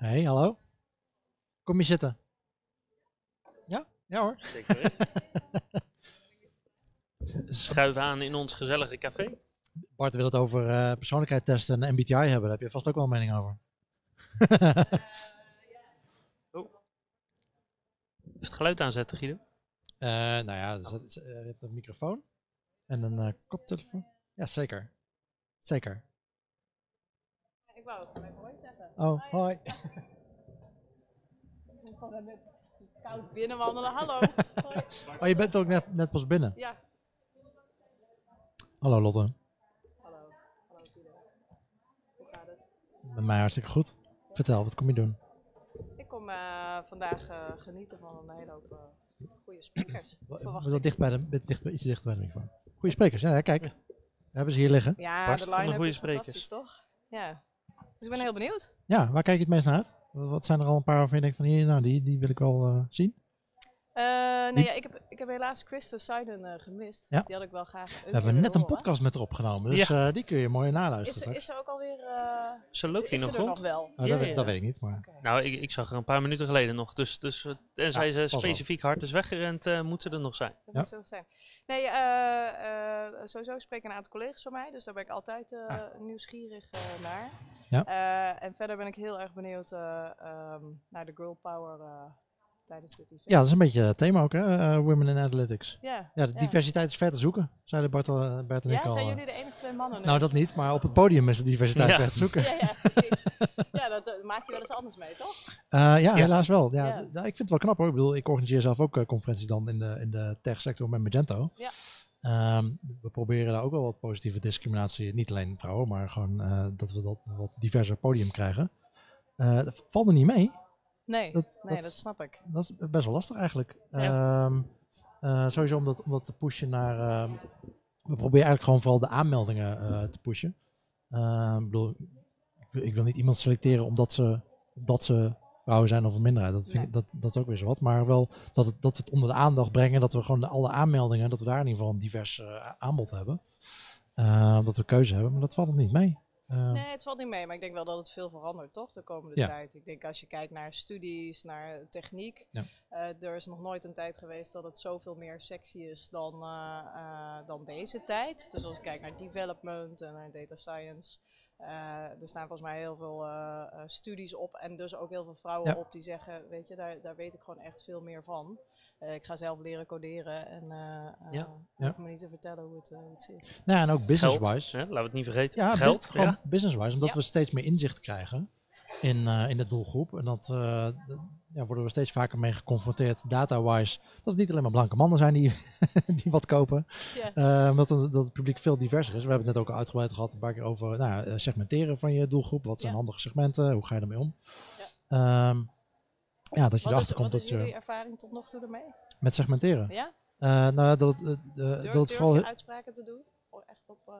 Hey, hallo. Kom je zitten? Ja? Ja hoor. Zeker. Schuif aan in ons gezellige café. Bart wil het over eh persoonlijkheid testen en MBTI hebben. Daar heb je vast ook wel een mening over. Even het geluid aanzetten, Guido. Eh, nou ja, dus dat is, eh, je hebt een microfoon en een eh, koptelefoon. Ja, zeker. Zeker. Ik wou het mijn hoi zeggen. Oh, hoi. Ik moet gewoon net koud binnenwandelen. Hallo. Hoi. Oh, je bent ook net, net pas binnen. Ja. Hallo Lotte. Hallo. Hallo Tilo. Hoe gaat het? Met mij hartstikke goed. Vertel, wat kom je doen? Ik kom eh, vandaag eh, genieten van een hele hoop eh, goede sprekers. Wat ik. dicht bij de, dicht, iets dichter bij de microfoon. Goeie sprekers, ja, ja, kijk. We hebben ze hier liggen. Ja, Barst de van de line-up goede is fantastisch, toch? Ja. Dus ik ben heel benieuwd. Ja, waar kijk je het meest naar uit? Wat zijn er al een paar waarvan je denkt van hier, nou die, die wil ik wel eh, zien? Eh, nee, Wie- ja, ik, heb, ik heb helaas Christa Seiden eh, gemist. Ja. Die had ik wel graag een We keer hebben net een podcast met haar opgenomen, dus eh, die kun je mooi Is, naluisteren. er- straks. is er ook alweer... eh Zo loopt hij is nog rond. nog wel? Oh, dat, Ja, weet- ja. dat weet ik niet, maar Nou, ik, ik zag er een paar minuten geleden nog. Dus, dus tenzij Ja, ze specifiek hard is weggerend, eh, moet ze er nog zijn. Dat Ja. moet zo zijn. Nee, eh, eh, sowieso spreken een aantal collega's van mij, dus daar ben ik altijd eh, Ah. nieuwsgierig naar. Ja. Eh, en verder ben ik heel erg benieuwd eh, ehm, naar de girl power eh, tijdens dit event. ja, dat is een beetje het thema ook, hè? eh, Women in Analytics. ja. Ja, de Ja. diversiteit is ver te zoeken, zeiden Bart, eh, Bert en ik Ja, al. zijn eh. jullie de enige twee mannen nu? Nou, dat niet, maar op het podium is de diversiteit Ja. ver te zoeken. Ja, ja, precies. ja, dat eh, maak je wel eens anders mee, toch? Eh, ja, helaas wel. Ja, Ja. nou, ik vind het wel knap hoor. Ik bedoel, ik organiseer zelf ook eh, conferenties dan in de, in de tech-sector met Magento. Ja. Ehm, we proberen daar ook wel wat positieve discriminatie, niet alleen vrouwen, maar gewoon eh, dat we dat wat diverser podium krijgen. Eh, dat valt er niet mee. Nee, Dat- nee dat- dat snap ik. Dat is best wel lastig eigenlijk. Ja. Ehm, eh, sowieso om dat, om dat te pushen naar... ehm, we proberen eigenlijk gewoon vooral de aanmeldingen eh, te pushen. Ehm, ik bedoel, ik wil, ik wil niet iemand selecteren omdat ze, omdat ze vrouwen zijn of een minderheid. Dat, vind Nee. ik, dat, dat is ook weer zo wat. Maar wel dat, het, dat we het onder de aandacht brengen. Dat we gewoon de, alle aanmeldingen, dat we daar in ieder geval een divers eh, aanbod hebben. Dat we keuze hebben, maar dat valt er niet mee. Ehm, Nee, het valt niet mee, maar ik denk wel dat het veel verandert, toch? De komende Ja. tijd. Ik denk als je kijkt naar studies, naar techniek. Ja. eh, er is nog nooit een tijd geweest dat het zoveel meer sexy is dan, eh, eh, dan deze tijd. Dus als ik kijk naar development en naar data science. er staan volgens mij heel veel studies op en dus ook heel veel vrouwen Ja. op die zeggen, weet je, daar, daar weet ik gewoon echt veel meer van. Eh, ik ga zelf leren coderen en eh eh, Ja. hoef Ja. me niet te vertellen hoe het, eh, hoe het zit. nou, en ook business-wise. hè? laten we het niet vergeten. Ja, Geld, gewoon ja. business-wise, omdat Ja. we steeds meer inzicht krijgen in, eh, in de doelgroep. En dat eh, ja, worden we steeds vaker mee geconfronteerd, data-wise, dat het niet alleen maar blanke mannen zijn die, die wat kopen. Ja. Eh, omdat het, dat het publiek veel diverser is. We hebben het net ook al uitgebreid gehad, een paar keer over nou, ja, segmenteren van je doelgroep. Wat zijn Ja. handige segmenten? Hoe ga je ermee om? Ja. Ja, dat je Wat is, erachter komt wat dat is jullie je ervaring tot nog toe ermee? met segmenteren. Ja? Eh, nou ja, dat Durf, dat durf vooral uitspraken te doen? Oh, echt op... eh,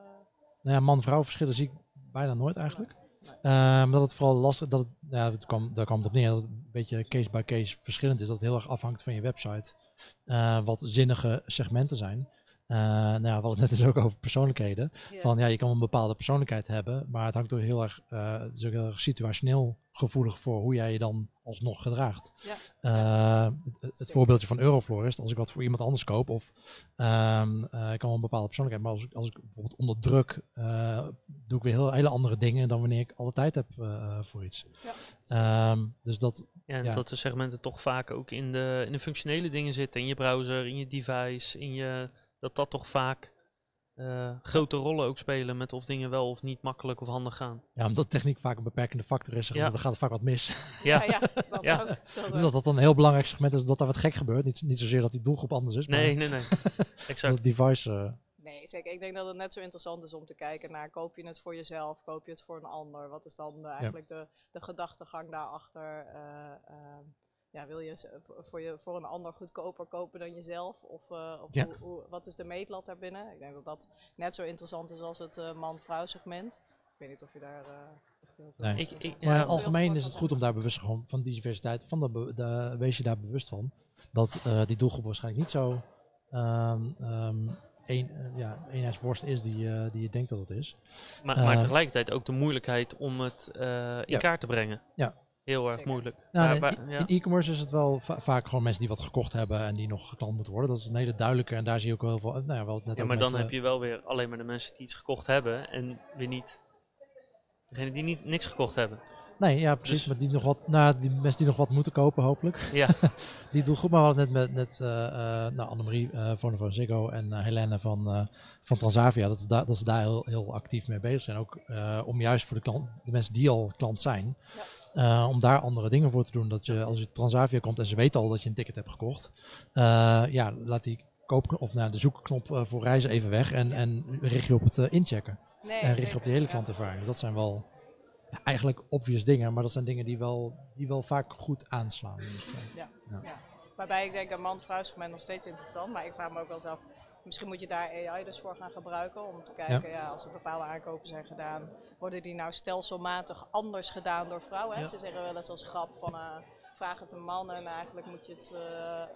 Nou ja, man-vrouw verschillen zie ik bijna nooit eigenlijk. Nee. Ehm, dat het vooral lastig, dat het, ja, het kwam, daar kwam het op neer, dat het een beetje case by case verschillend is. Dat het heel erg afhangt van je website. wat zinnige segmenten zijn. Eh, nou ja, we hadden het net dus ook over persoonlijkheden. Van ja, je kan een bepaalde persoonlijkheid hebben, maar het hangt ook heel erg, eh, het is ook heel erg situationeel gevoelig voor hoe jij je dan alsnog gedraagt. Ja. Eh, het, voorbeeldje van Euroflorist, als ik wat voor iemand anders koop, of ehm, eh, ik kan wel een bepaalde persoonlijkheid, maar als ik, als ik bijvoorbeeld onder druk eh, doe ik weer heel, hele andere dingen dan wanneer ik alle tijd heb eh, voor iets. Ja. Ehm, dus dat, Ja, en Ja. dat de segmenten toch vaak ook in de, in de functionele dingen zitten. In je browser, in je device, in je, dat dat toch vaak eh, grote rollen ook spelen met of dingen wel of niet makkelijk of handig gaan. ja, omdat techniek vaak een beperkende factor is, Ja. dan gaat het vaak wat mis. Ja, ja, dat Ja. ook. Dat dus dat dat een heel belangrijk segment is, dat daar wat gek gebeurt. Niet, niet zozeer dat die doelgroep anders is, nee, maar nee, nee. dat Exact. het device... eh, Nee, zeker. Ik denk dat het net zo interessant is om te kijken naar koop je het voor jezelf, koop je het voor een ander? Wat is dan eh, eigenlijk de, de gedachtegang daarachter? Ja, wil je voor- je voor een ander goedkoper kopen dan jezelf? Of, eh, of Ja. hoe, hoe- wat is de meetlat daarbinnen? Ik denk dat dat net zo interessant is als het eh, man-vrouw segment. Ik weet niet of je daar eh, echt heel veel Nee. van Ik- ik- Maar Ja, in het dat algemeen is het goed om daar bewust gewoon van die diversiteit, van de, wees je daar bewust van. Dat eh, die doelgroep waarschijnlijk niet zo ehm, ehm, een, ja, eenheidsworst is die, die je denkt dat het is. Maar, maar tegelijkertijd ook de moeilijkheid om het eh, in ja. kaart te brengen. Heel erg Zeker. moeilijk. Nou, Maar- in- e-commerce is het wel va- vaak gewoon mensen die wat gekocht hebben en die nog geklant moeten worden. Dat is een hele duidelijke en daar zie je ook wel heel veel. Nou ja, wel net Ja, maar dan eh, heb je wel weer alleen maar de mensen die iets gekocht hebben en weer niet degene die niet, niks gekocht hebben. Nee, ja, precies. Dus- Maar die nog wat, nou, die mensen die nog wat moeten kopen, hopelijk. Ja, Die doen goed. Maar we hadden net met, met eh, eh, nou, Annemarie eh Vodafone Ziggo en eh, Helene van, eh, van Transavia. Dat ze, daar dat ze daar heel, heel actief mee bezig zijn. Ook eh, om juist voor de, klant, de mensen die al klant zijn. eh, om daar andere dingen voor te doen. Dat je als je Transavia komt en ze weten al dat je een ticket hebt gekocht. eh, ja, laat die koop of nou, de zoekknop voor reizen even weg. En, en richt je op het inchecken. Nee, En richt je op die hele klantervaring. Dus dat zijn wel eigenlijk obvious dingen. Maar dat zijn dingen die wel, die wel vaak goed aanslaan. Ja. Ja. Ja. Waarbij ik denk, een man-vrouw segment nog steeds interessant. Maar ik vraag me ook wel zelf, misschien moet je daar AI dus voor gaan gebruiken. Om te kijken, ja. als er bepaalde aankopen zijn gedaan, worden die nou stelselmatig anders gedaan door vrouwen. Ja. Ze zeggen wel eens als grap van, eh, vraag het een man en eigenlijk moet je het... eh, eh,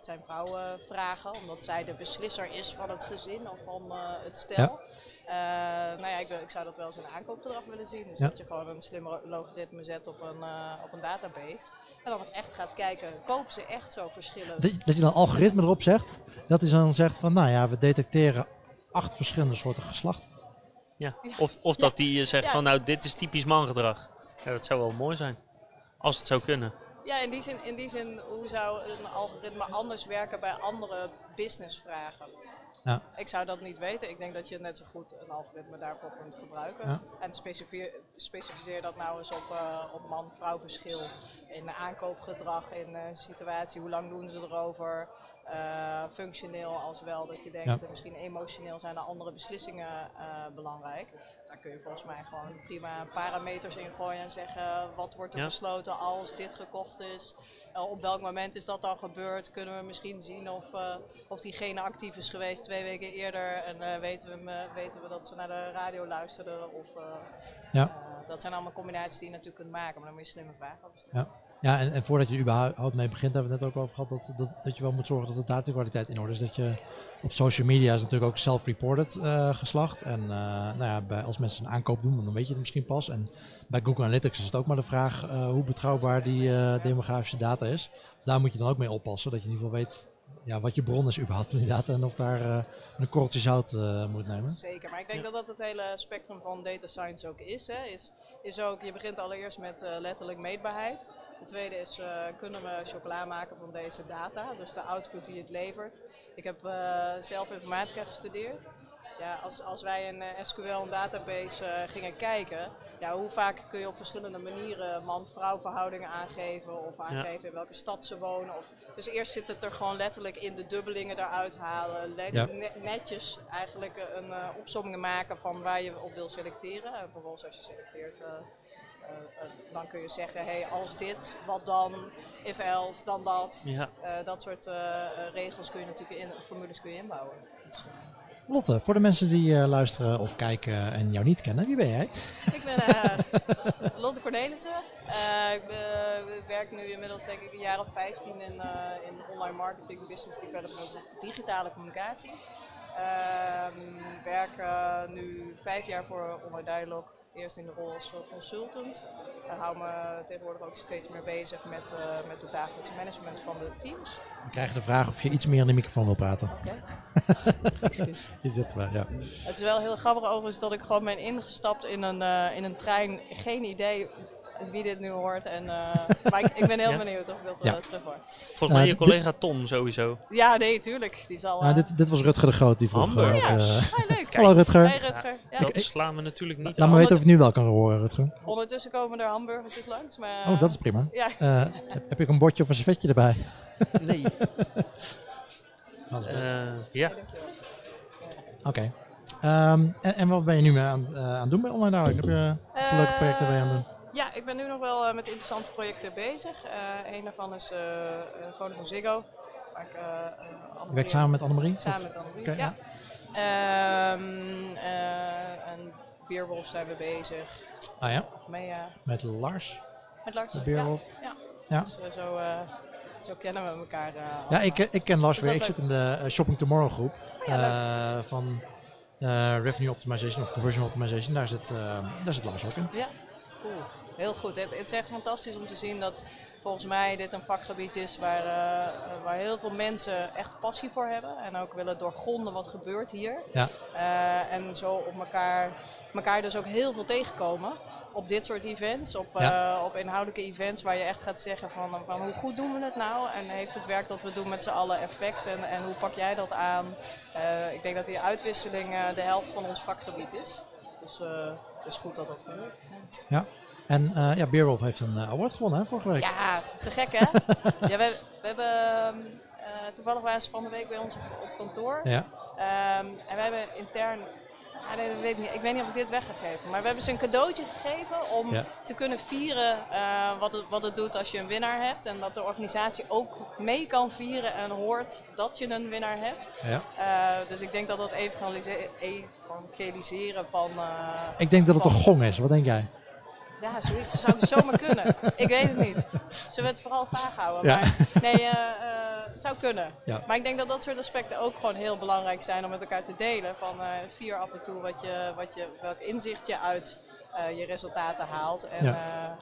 zijn vrouwen vragen, omdat zij de beslisser is van het gezin of van eh, het stel. Eh, nou ja, ik, ik zou dat wel eens in aankoopgedrag willen zien. Dus Ja. dat je gewoon een slimme logaritme zet op een, eh, op een database. En dan eens echt gaat kijken, kopen ze echt zo verschillend? Dat, je- dat je dan algoritme erop zegt. Dat hij dan zegt van, nou ja, we detecteren acht verschillende soorten geslacht. ja. Ja. Of, of dat die eh, zegt Ja. van nou dit is typisch mangedrag. Ja, dat zou wel mooi zijn. Als het zou kunnen. Ja, in die, zin, in die zin, hoe zou een algoritme anders werken bij andere businessvragen? Ja. Ik zou dat niet weten. Ik denk dat je net zo goed een algoritme daarvoor kunt gebruiken. Ja. En specificeer, specificeer dat nou eens op, eh, op man-vrouw verschil. In aankoopgedrag, in eh, situatie, hoe lang doen ze erover? Eh, functioneel als wel dat je denkt, Ja. misschien emotioneel zijn er andere beslissingen belangrijk. Daar kun je volgens mij gewoon prima parameters in gooien en zeggen wat wordt er besloten als dit gekocht is. Eh, op welk moment is dat dan gebeurd? Kunnen we misschien zien of, eh, of diegene actief is geweest twee weken eerder en eh, weten, we, weten we dat ze naar de radio luisteren? Of, Ja. dat zijn allemaal combinaties die je natuurlijk kunt maken, maar dan moet je slimme vragen over stellen. Ja. Ja, en, en voordat je er überhaupt mee begint, hebben we het net ook over gehad, dat, dat, dat je wel moet zorgen dat de datakwaliteit in orde is. Dat je op social media is natuurlijk ook self-reported eh, geslacht. En eh, nou ja, bij, als mensen een aankoop doen, dan weet je het misschien pas. En bij Google Analytics is het ook maar de vraag eh, hoe betrouwbaar die demografische data is. Dus daar moet je dan ook mee oppassen, dat je in ieder geval weet ja, wat je bron is überhaupt van die data. En of daar een korreltje zout moet nemen. Zeker, maar ik denk dat dat het hele spectrum van data science ook is. Hè. Is, is ook, je begint allereerst met letterlijk meetbaarheid. De tweede is, eh, kunnen we chocola maken van deze data? Dus de output die het levert. Ik heb eh, zelf informatica gestudeerd. Ja, als, als wij een eh, SQL, een database, gingen kijken, ja, hoe vaak kun je op verschillende manieren man-vrouw verhoudingen aangeven of aangeven in welke stad ze wonen. Of, dus eerst zit het er gewoon letterlijk in de dubbelingen eruit halen, le- Ja. ne- netjes eigenlijk een opsomming maken van waar je op wil selecteren. En vervolgens als je selecteert, dan kun je zeggen, hey, als dit, wat dan, if else, dan dat. Ja. dat soort uh, regels kun je natuurlijk in, formules kun je inbouwen. Lotte, voor de mensen die uh, luisteren of kijken en jou niet kennen, wie ben jij? Ik ben uh, Lotte Cornelissen. Uh, ik, ik, werk nu inmiddels denk ik een jaar of 15 in, in online marketing, business development of digitale communicatie. Uh, werk nu vijf jaar voor Online Dialog, eerst in de rol als consultant. Ik hou me tegenwoordig ook steeds meer bezig met, uh, met het dagelijkse management van de teams. We krijgen de vraag of je iets meer in de microfoon wil praten. Oké. Okay. is dit wel, ja. Het is wel heel grappig overigens dat ik gewoon ben ingestapt in een, uh, in een trein. Geen idee wie dit nu hoort. En, uh, maar ik, ik, ben heel ja? benieuwd of ik dat ja. uh, terug hoor. Volgens mij je collega Tom sowieso. Ja, nee, tuurlijk. Die zal, nou, dit, dit, was Rutger de Groot die vroeg. Hamburg. ja, leuk. Hallo Rutger. Hey Rutger. Ja, dat slaan we natuurlijk niet Laat me weten of je nu wel kan horen, Rutger. Ondertussen komen er hamburgertjes langs. Maar, oh, dat is prima. Ja. Uh, heb je een bordje of een servetje erbij? Nee. ja. Oké. Um, en, en, wat ben je nu mee aan, uh, aan het doen bij Online Dialog? Heb je uh, leuke projecten bij aan het doen? Ja, ik ben nu nog wel uh, met interessante projecten bezig. Uh, een daarvan is uh, Vodafone Ziggo. Waar ik, je werkt samen met Annemarie? Samen met Annemarie, okay, ja. ja. Um, en Beerwolf zijn we bezig. Ah ja? Met Lars? Met Lars, de Beerwolf? Ja. ja. ja. Dus zo, zo kennen we elkaar. ja, ik, ik ken Lars weer. Ik zit in de Shopping Tomorrow groep. Oh, ja, van revenue optimization of conversion optimization. Daar zit, daar zit Lars ook in. Ja, cool. Heel goed. Het, het is echt fantastisch om te zien dat volgens mij dit een vakgebied is waar, eh, waar heel veel mensen echt passie voor hebben. En ook willen doorgronden wat gebeurt hier. Ja. Eh, en zo op elkaar, elkaar dus ook heel veel tegenkomen op dit soort events, op, Ja. eh, op inhoudelijke events waar je echt gaat zeggen van, van hoe goed doen we het nou en heeft het werk dat we doen met z'n allen effect en, en hoe pak jij dat aan? Ik denk dat die uitwisseling de helft van ons vakgebied is. Dus het is goed dat dat gebeurt. En eh, ja, Beerwolf heeft een eh, award gewonnen hè, vorige week. Ja, te gek hè? ja, we, we hebben eh, toevallig waren ze van de week bij ons op, op kantoor. Ja. Ehm, en we hebben intern, ah, nee, weet ik, niet, ik weet niet of ik dit weggegeven, maar we hebben ze een cadeautje gegeven om Ja. te kunnen vieren wat, het, wat het doet als je een winnaar hebt. En dat de organisatie ook mee kan vieren en hoort dat je een winnaar hebt. Ja. Dus ik denk dat dat evangelise- evangeliseren van... Ik denk dat het van- een gong is. Wat denk jij? Ja, zoiets zou zomaar kunnen. Ik weet het niet. Zullen we het vooral vaag houden? Ja. Maar, nee, eh, eh, het zou kunnen. Ja. Maar ik denk dat dat soort aspecten ook gewoon heel belangrijk zijn om met elkaar te delen. Van eh, vier af en toe wat je, wat je, welk inzicht je uit eh, je resultaten haalt. En Ja. ja.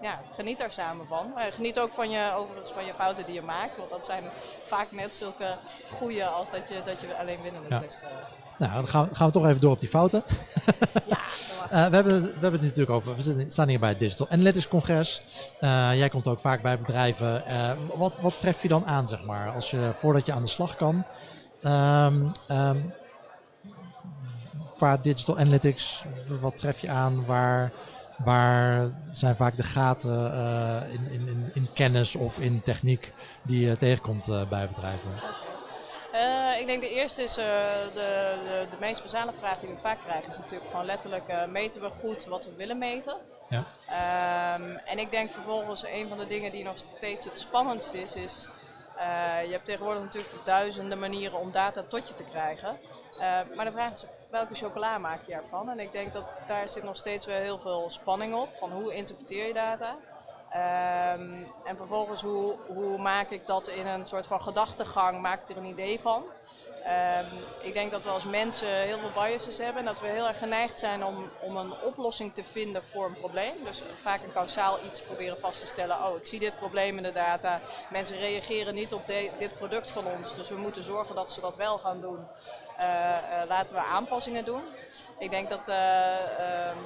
ja, geniet daar samen van. Maar geniet ook van je, overigens van je fouten die je maakt. Want dat zijn vaak net zulke goede als dat je, dat je alleen winnende Ja. testen. Nou, dan gaan we, gaan we toch even door op die fouten. Ja, Eh, we, hebben, we hebben het natuurlijk over, we staan hier bij het Digital Analytics Congres. Eh, jij komt ook vaak bij bedrijven. Eh, wat, wat tref je dan aan, zeg maar, als je, voordat je aan de slag kan? Ehm, qua Digital Analytics, wat tref je aan? Waar, waar zijn vaak de gaten in, in, in, kennis of in techniek die je tegenkomt bij bedrijven? Eh, ik denk de eerste is eh, de, de, de meest basale vraag die we vaak krijgen, is natuurlijk gewoon letterlijk eh, meten we goed wat we willen meten. Ja. Ehm, en ik denk vervolgens een van de dingen die nog steeds het spannendst is, is je hebt tegenwoordig natuurlijk duizenden manieren om data tot je te krijgen. Eh, maar de vraag is welke chocola maak je ervan? En ik denk dat daar zit nog steeds wel heel veel spanning op, van hoe interpreteer je data? Ehm, en vervolgens hoe, hoe maak ik dat in een soort van gedachtegang, maak ik er een idee van. Ehm, ik denk dat we als mensen heel veel biases hebben en dat we heel erg geneigd zijn om, om een oplossing te vinden voor een probleem. Dus vaak een kausaal iets proberen vast te stellen. Oh, ik zie dit probleem in de data. Mensen reageren niet op dit product van ons, dus we moeten zorgen dat ze dat wel gaan doen. Eh, eh, laten we aanpassingen doen. Ik denk dat, eh, ehm,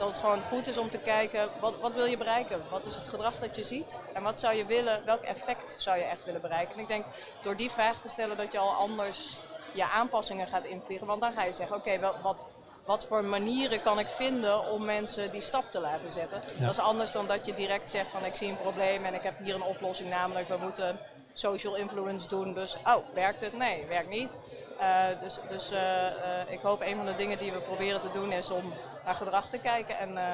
dat het gewoon goed is om te kijken, wat, wat wil je bereiken? Wat is het gedrag dat je ziet? En wat zou je willen, welk effect zou je echt willen bereiken? En ik denk door die vraag te stellen dat je al anders je aanpassingen gaat invliegen. Want dan ga je zeggen, oké, wat, wat voor manieren kan ik vinden om mensen die stap te laten zetten? Ja. Dat is anders dan dat je direct zegt van ik zie een probleem en ik heb hier een oplossing, namelijk we moeten social influence doen. Dus, oh, werkt het? Nee, werkt niet. Eh, dus dus eh, eh, ik hoop een van de dingen die we proberen te doen is om naar gedrag te kijken en, eh,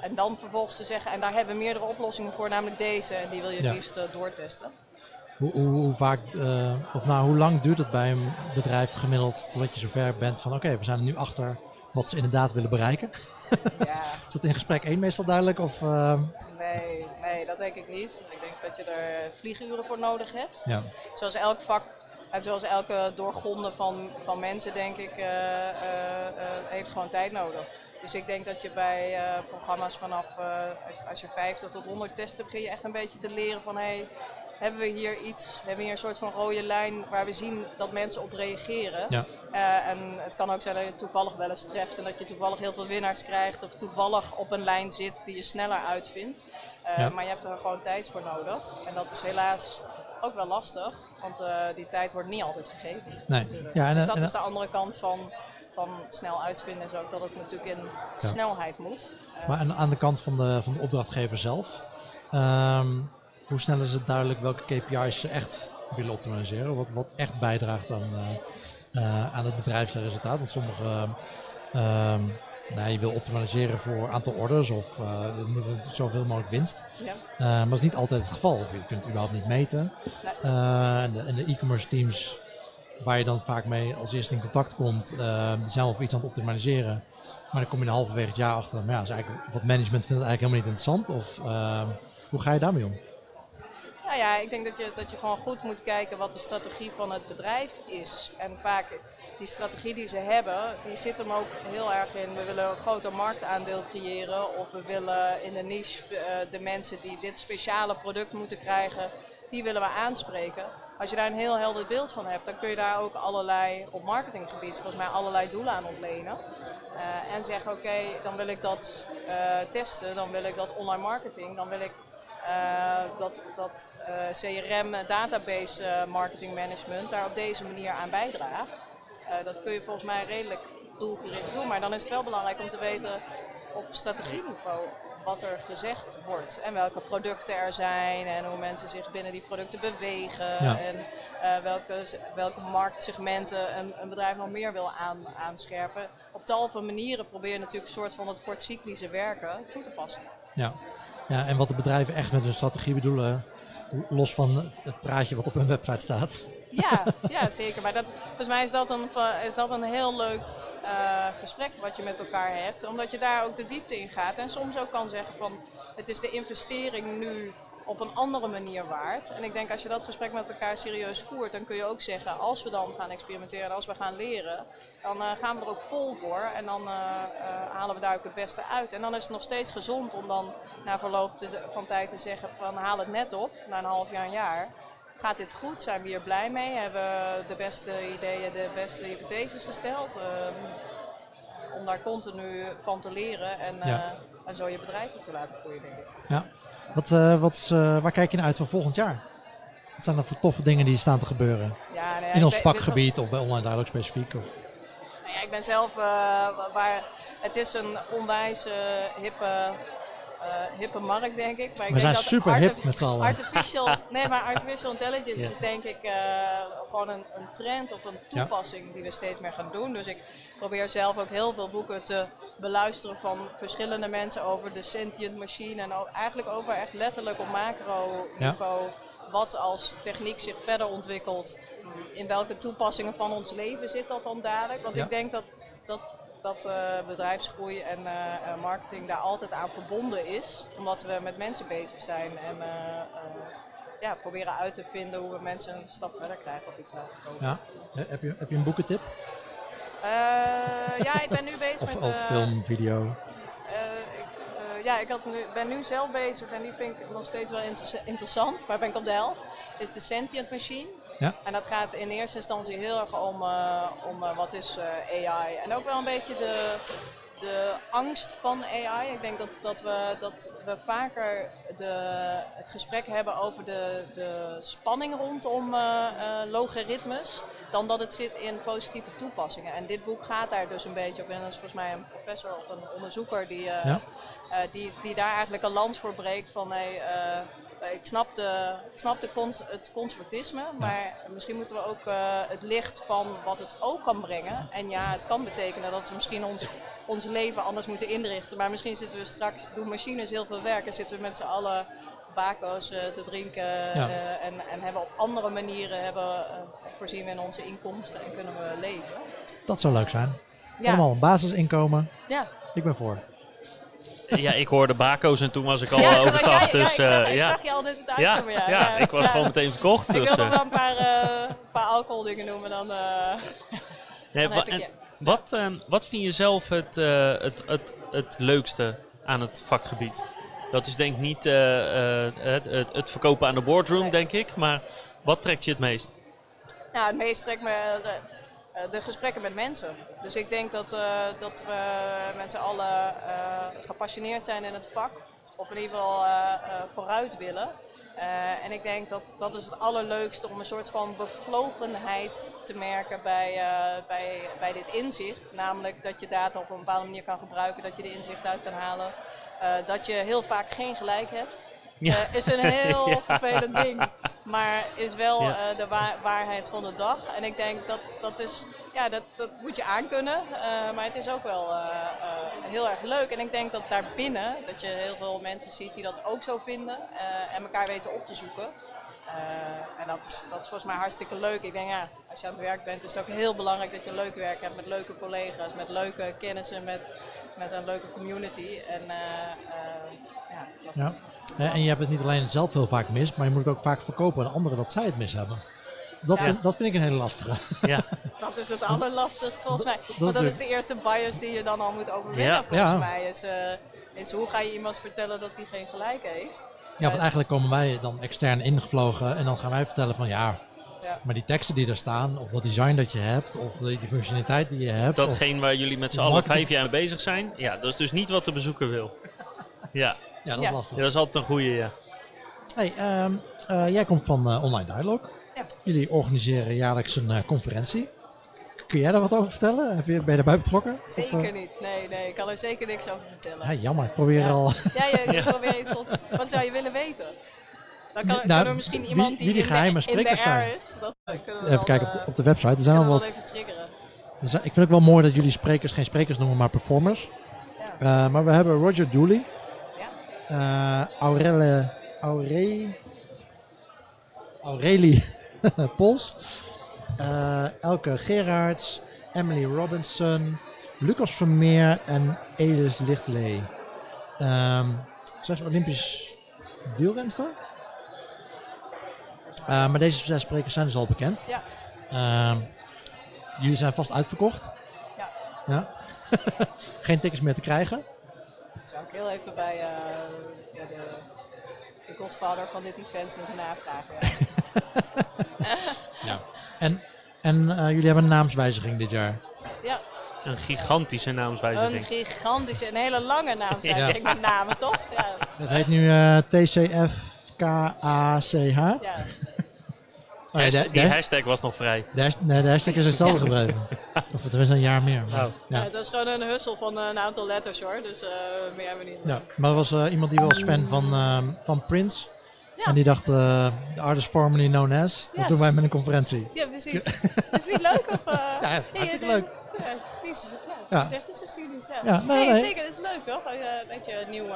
en dan vervolgens te zeggen, en daar hebben we meerdere oplossingen voor, namelijk deze, en die wil je het Ja. liefst eh, doortesten. Hoe, hoe, hoe vaak, eh, of nou, hoe lang duurt het bij een bedrijf gemiddeld totdat je zover bent van oké, we zijn er nu achter wat ze inderdaad willen bereiken? Ja. Is dat in gesprek één meestal duidelijk? Of, Nee, nee, dat denk ik niet. Ik denk dat je er vlieguren voor nodig hebt. ja. Zoals elk vak en zoals elke doorgronden van, van mensen, denk ik, heeft gewoon tijd nodig. Dus ik denk dat je bij eh, programma's vanaf, eh, als je 50 tot 100 testen, begin je echt een beetje te leren van, hey, hebben we hier iets, hebben we hier een soort van rode lijn waar we zien dat mensen op reageren. Ja. Eh, en het kan ook zijn dat je het toevallig wel eens treft en dat je toevallig heel veel winnaars krijgt of toevallig op een lijn zit die je sneller uitvindt. Eh, Ja. Maar je hebt er gewoon tijd voor nodig. En dat is helaas ook wel lastig, want eh, die tijd wordt niet altijd gegeven. Nee. Ja, en, dus dat en- is de andere kant van, van snel uitvinden, is ook dat het natuurlijk in snelheid moet. Eh, Maar aan, aan de kant van de, van de opdrachtgever zelf, ehm, hoe snel is het duidelijk welke KPI's ze echt willen optimaliseren? Wat, wat echt bijdraagt aan, eh, eh, aan het bedrijfsresultaat? Want sommige, ehm, nou, je wil optimaliseren voor aantal orders of zoveel mogelijk winst. ja. Maar dat is niet altijd het geval. Of je kunt het überhaupt niet meten. Nee. En de, en de e-commerce teams waar je dan vaak mee als eerste in contact komt, eh, die zijn wel iets aan het optimaliseren. Maar dan kom je er halverwege het jaar achter. Maar ja, is eigenlijk, wat management vindt het eigenlijk helemaal niet interessant. Of eh, hoe ga je daarmee om? Nou ja, ik denk dat je, dat je gewoon goed moet kijken wat de strategie van het bedrijf is. En vaak die strategie die ze hebben, die zit hem ook heel erg in. We willen een groter marktaandeel creëren of we willen in de niche uh, de mensen die dit speciale product moeten krijgen, die willen we aanspreken. Als je daar een heel helder beeld van hebt, dan kun je daar ook allerlei op marketinggebied volgens mij allerlei doelen aan ontlenen. Uh, en zeggen oké, dan wil ik dat uh, testen, dan wil ik dat online marketing, dan wil ik uh, dat, dat CRM, database marketing management, daar op deze manier aan bijdraagt. dat kun je volgens mij redelijk doelgericht doen, maar dan is het wel belangrijk om te weten op strategieniveau wat er gezegd wordt. En welke producten er zijn en hoe mensen zich binnen die producten bewegen. En uh, welke, welke marktsegmenten een, een, bedrijf nog meer wil aan, aanscherpen. Op tal van manieren probeer je natuurlijk een soort van het kortcyclische werken toe te passen. Ja. ja, en wat de bedrijven echt met hun strategie bedoelen, los van het praatje wat op hun website staat. Ja, ja zeker. Maar dat, volgens mij is dat een, is dat een heel leuk uh, gesprek wat je met elkaar hebt. Omdat je daar ook de diepte in gaat. En soms ook kan zeggen van het is de investering nu op een andere manier waard. En ik denk als je dat gesprek met elkaar serieus voert, dan kun je ook zeggen als we dan gaan experimenteren, als we gaan leren, dan uh, gaan we er ook vol voor. En dan uh, halen we daar ook het beste uit. En dan is het nog steeds gezond om dan na verloop van tijd te zeggen van haal het net op, na een half jaar, een jaar. Gaat dit goed? Zijn we hier blij mee? Hebben we de beste ideeën, de beste hypotheses gesteld? Uh, om daar continu van te leren en, uh, en zo je bedrijf op te laten groeien, denk ik. Ja. Wat, uh, wat, waar kijk je naar uit voor volgend jaar? Wat zijn er voor toffe dingen die staan te gebeuren? Ja, nou In ons vakgebied of bij online ook specifiek? Of? Nou ja, ik ben zelf waar. Het is een onwijs uh, hippe markt, denk ik. Maar ik We denk zijn dat super hip met z'n allen. Artificial, nee, maar artificial intelligence is denk ik uh, gewoon een, een, trend of een toepassing ja. die we steeds meer gaan doen. Dus ik probeer zelf ook heel veel boeken te beluisteren van verschillende mensen over de sentient machine. En eigenlijk over echt letterlijk op macro niveau. Ja. Wat als techniek zich verder ontwikkelt. In welke toepassingen van ons leven zit dat dan dadelijk? Want ja. ik denk dat, dat dat uh, bedrijfsgroei en uh, marketing daar altijd aan verbonden is. Omdat we met mensen bezig zijn en ja, proberen uit te vinden hoe we mensen een stap verder krijgen of iets laten komen. Ja. Heb, je, heb je een boekentip? ja, ik ben nu bezig of, met... Of film, video? Ik, ja, ik had nu, ben nu zelf bezig en die vind ik nog steeds wel inter interessant, maar ben ik op de helft. Is de Sentient Machine. Ja. En dat gaat in eerste instantie heel erg om, uh, om uh, wat is uh, AI. En ook wel een beetje de, de angst van AI. Ik denk dat, dat, we, dat we vaker de, het gesprek hebben over de, de spanning rondom logaritmes. Dan dat het zit in positieve toepassingen. En dit boek gaat daar dus een beetje op in. Dat is volgens mij een professor of een onderzoeker die, ja. die, die daar eigenlijk een lans voor breekt van hey, ik snap, de, ik snap de cons het conservatisme, maar misschien moeten we ook het licht van wat het ook kan brengen. En ja, het kan betekenen dat we misschien ons, ons leven anders moeten inrichten. Maar misschien zitten we straks, doen machines heel veel werk en zitten we met z'n allen bako's te drinken. Ja. En, en hebben op andere manieren hebben, voorzien we in onze inkomsten en kunnen we leven. Dat zou leuk zijn. Ja. Allemaal een basisinkomen. Ja. Ik ben voor ja, ik hoorde bako's en toen was ik al ja, overstag. Dus, ja, ik, zag, uh, ik zag je al dit ja, ja, ja, ik was gewoon meteen verkocht. Ik dus, wil nog wel een paar, uh, paar alcohol dingen noemen, dan, uh, nee, dan en, wat, uh, wat vind je zelf het, het, het, het leukste aan het vakgebied? Dat is denk ik niet het, het, het, verkopen aan de boardroom, nee. denk ik. Maar wat trekt je het meest? Nou, het meest trekt me eh, de gesprekken met mensen. Dus ik denk dat, uh, dat we met z'n allen uh, gepassioneerd zijn in het vak. Of in ieder geval vooruit willen. en ik denk dat dat is het allerleukste om een soort van bevlogenheid te merken bij, bij, bij dit inzicht. Namelijk dat je data op een bepaalde manier kan gebruiken, dat je de inzicht uit kan halen. dat je heel vaak geen gelijk hebt. Ja. Uh, is een heel ja. vervelend ding. Maar is wel ja. uh, de wa waarheid van de dag. En ik denk dat dat is, ja, dat, dat moet je aankunnen. Uh, maar het is ook wel heel erg leuk. En ik denk dat daarbinnen, dat je heel veel mensen ziet die dat ook zo vinden. en elkaar weten op te zoeken. en dat is, dat is volgens mij hartstikke leuk. Ik denk, ja, als je aan het werk bent, is het ook heel belangrijk dat je leuk werk hebt met leuke collega's, met leuke kennissen, met, met een leuke community. En ja. ja. En je hebt het niet alleen zelf heel vaak mis, maar je moet het ook vaak verkopen aan anderen dat zij het mis hebben. dat, Ja. vind, dat vind ik een hele lastige. Ja. Dat is het allerlastigst volgens mij. dat Want dat is de eerste bias die je dan al moet overwinnen Ja. volgens Ja. mij. Is, eh, is hoe ga je iemand vertellen dat hij geen gelijk heeft? Ja, want eigenlijk komen wij dan extern ingevlogen en dan gaan wij vertellen van ja, Ja. maar die teksten die er staan, of dat design dat je hebt, of die, die functionaliteit die je hebt. Datgene waar jullie met z'n allen vijf jaar mee bezig zijn. Ja, dat is dus niet wat de bezoeker wil. Ja, ja, dat is Ja. lastig. dat is altijd een goede, ja. Hey, ehm, eh, jij komt van eh, Online Dialogue. Ja. Jullie organiseren jaarlijks een eh, conferentie. Kun jij daar wat over vertellen? Heb je, ben je daarbij betrokken? Of, Zeker niet. Nee, nee, ik kan er zeker niks over vertellen. ja, jammer, ik probeer Ja. al. Ja, je, je probeert iets. Wat zou je willen weten? Dan kan, Nou, er misschien wie- iemand wie die, die in geheime sprekers zijn. is. Dat kunnen we Even dan, kijken op de, eh, op de website. Er zijn wat. even triggeren. er zijn- ik vind het wel mooi dat jullie sprekers geen sprekers noemen, maar performers. Ja. Eh, maar we hebben Roger Dooley. Ja. Eh, Aurelle, Aure, Aurelie Pols. eh, Elke Gerards. Emily Robinson. Lucas Vermeer en Elis Lichtlee. Ehm zes Olympisch wielrenster. Eh, maar deze zes sprekers zijn dus al bekend. Ja. Ehm, jullie zijn vast uitverkocht. Ja. ja? Geen tickets meer te krijgen. Zou ik heel even bij eh, ja, de, de godvader van dit event moeten navragen. Ja. Ja. En, en eh, jullie hebben een naamswijziging dit jaar. ja, Een gigantische een naamswijziging. gigantische, een hele lange naamswijziging met name, toch? Ja, Het heet nu eh TCFKACH. ja. Oh, ja, de, die de, hashtag was nog vrij. de nee, de hashtag is hetzelfde gebleven. Of het is een jaar meer. maar- Oh. Ja, Ja. het was gewoon een hussel van eh, een aantal letters hoor, dus eh meer hebben we niet. Ja, maar er was eh, iemand die was fan van, van Prince. Ja. En die dacht, eh the artist formerly known as. Dat Ja. doen wij met een conferentie. Ja, precies. is het niet leuk? Of, eh, Ja, nee, hartstikke het- leuk. Ja, niet zo, ja, Ja. Het is echt niet zo cynisch. Ja, Ja, nee, zeker. Het is leuk toch? Een beetje een nieuwe,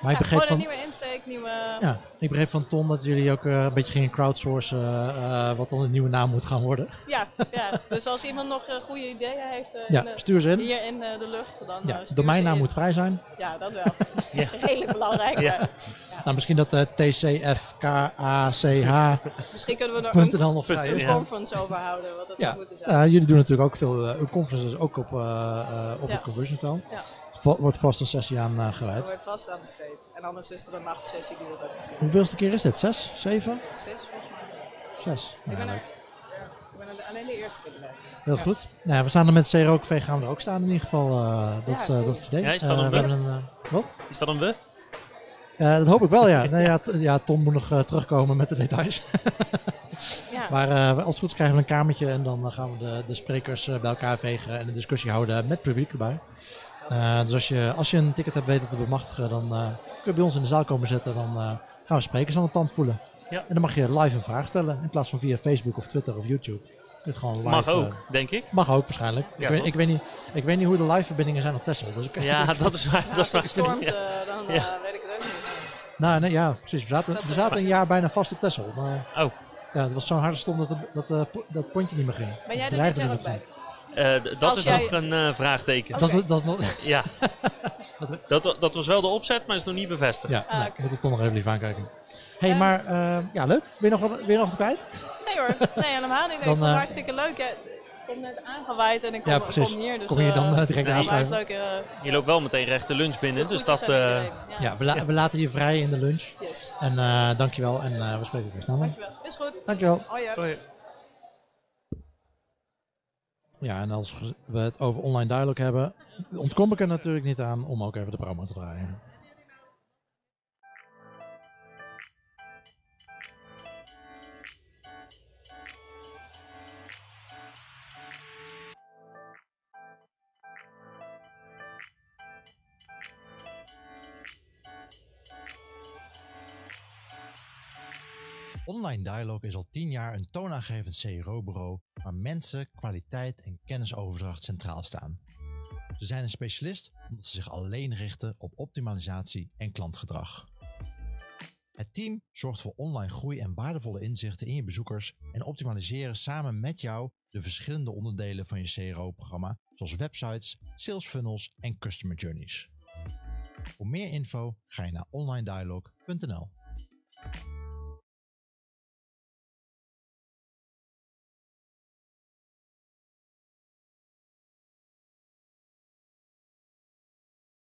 Maar ik begreep gewoon een van, nieuwe insteek, nieuwe... ja, ik begreep van Ton dat jullie ook eh, een beetje gingen crowdsourcen eh, wat dan een nieuwe naam moet gaan worden. Ja, ja. dus als iemand nog eh, goede ideeën heeft eh, Ja, in de- stuur ze in. hier in eh, de lucht, dan Ja, eh, stuur domeinnaam ze in. moet vrij zijn. Ja, dat wel. Ja. Redelijk belangrijk. Ja. maar Nou, misschien dat eh TCFKACH.nl Misschien kunnen we er een, nog vrij een ja. conference over houden, wat dat Ja. zou moeten zijn. Ja, jullie doen natuurlijk ook veel uh, conferences ook op, eh, eh, op Ja. het Conversion Town. Ja. Va- wordt vast een sessie aan eh, Er gewijd. wordt vast aan besteed. En anders is er een nachtsessie die dat ook. Hoeveelste keer is dit? Zes? Zeven? Zes volgens mij. Zes? Ik Nou, ben, er, leuk. ja, ik ben er alleen de eerste keer. Heel Ja. goed. Nou, ja, we staan er met CROKV gaan we er ook staan in ieder geval. eh, dat, Ja, is, eh, cool. dat is het idee. Ja, is dat een we we? hebben een, wat? Is dat een we? Eh, dat hoop ik wel, ja. Nee, ja, ja Tom moet nog terugkomen met de details. Ja. Maar eh, als het goed is krijgen we een kamertje en dan gaan we de, de sprekers bij elkaar vegen en een discussie houden met publiek erbij. Eh, dus als je, als je een ticket hebt weten te bemachtigen, dan eh, kun je bij ons in de zaal komen zitten. Dan eh, gaan we sprekers aan de tand voelen. Ja. En dan mag je live een vraag stellen in plaats van via Facebook of Twitter of YouTube. Je kunt gewoon live, Mag ook, denk ik. mag ook waarschijnlijk. Ja, ik, weet, ik, weet niet, ik weet niet hoe de live verbindingen zijn op Texel. Dus ik, Ja, dat is waar. Ja, dat is als het waar. stormt, Ja. dan Ja. weet ik het ook niet. nou, nee, ja, precies. We zaten, we een jaar bijna vast op Texel. Maar Oh, ja, het was zo'n harde storm dat, de- dat, eh, dat pontje niet meer ging. Ben jij er niet ook bij? Eh, dat Als is jij- nog een eh, vraagteken. Dat, dat is nog... Ja. Dat, dat was wel de opzet, maar is nog niet bevestigd. Ja, Ah, nee, oké. moet het toch nog even lief aankijken. hey, maar eh, ja, leuk. Wil je nog wat, wil je nog wat kwijt? Nee hoor, nee helemaal niet. Ik vond het eh, hartstikke leuk. Ja, ik kom net aangewaaid en ik kom, Ja, precies. kom hier. Dus, Kom hier dan eh, direct nee, aanschuiven. leuk. Je loopt wel meteen recht de lunch binnen, dus dat... eh. Ja, we, la- we laten je vrij in de lunch. Yes. En eh, dankjewel en eh, we spreken elkaar snel. Dankjewel. Is goed. Dankjewel. Oh ja. en als we het over online dialogue hebben, ontkom ik er natuurlijk niet aan om ook even de promo te draaien. Online Dialogue is al tien jaar een toonaangevend CRO-bureau waar mensen, kwaliteit en kennisoverdracht centraal staan. Ze zijn een specialist omdat ze zich alleen richten op optimalisatie en klantgedrag. Het team zorgt voor online groei en waardevolle inzichten in je bezoekers en optimaliseren samen met jou de verschillende onderdelen van je CRO-programma, zoals websites, sales funnels en customer journeys. Voor meer info ga je naar onlinedialogue.nl.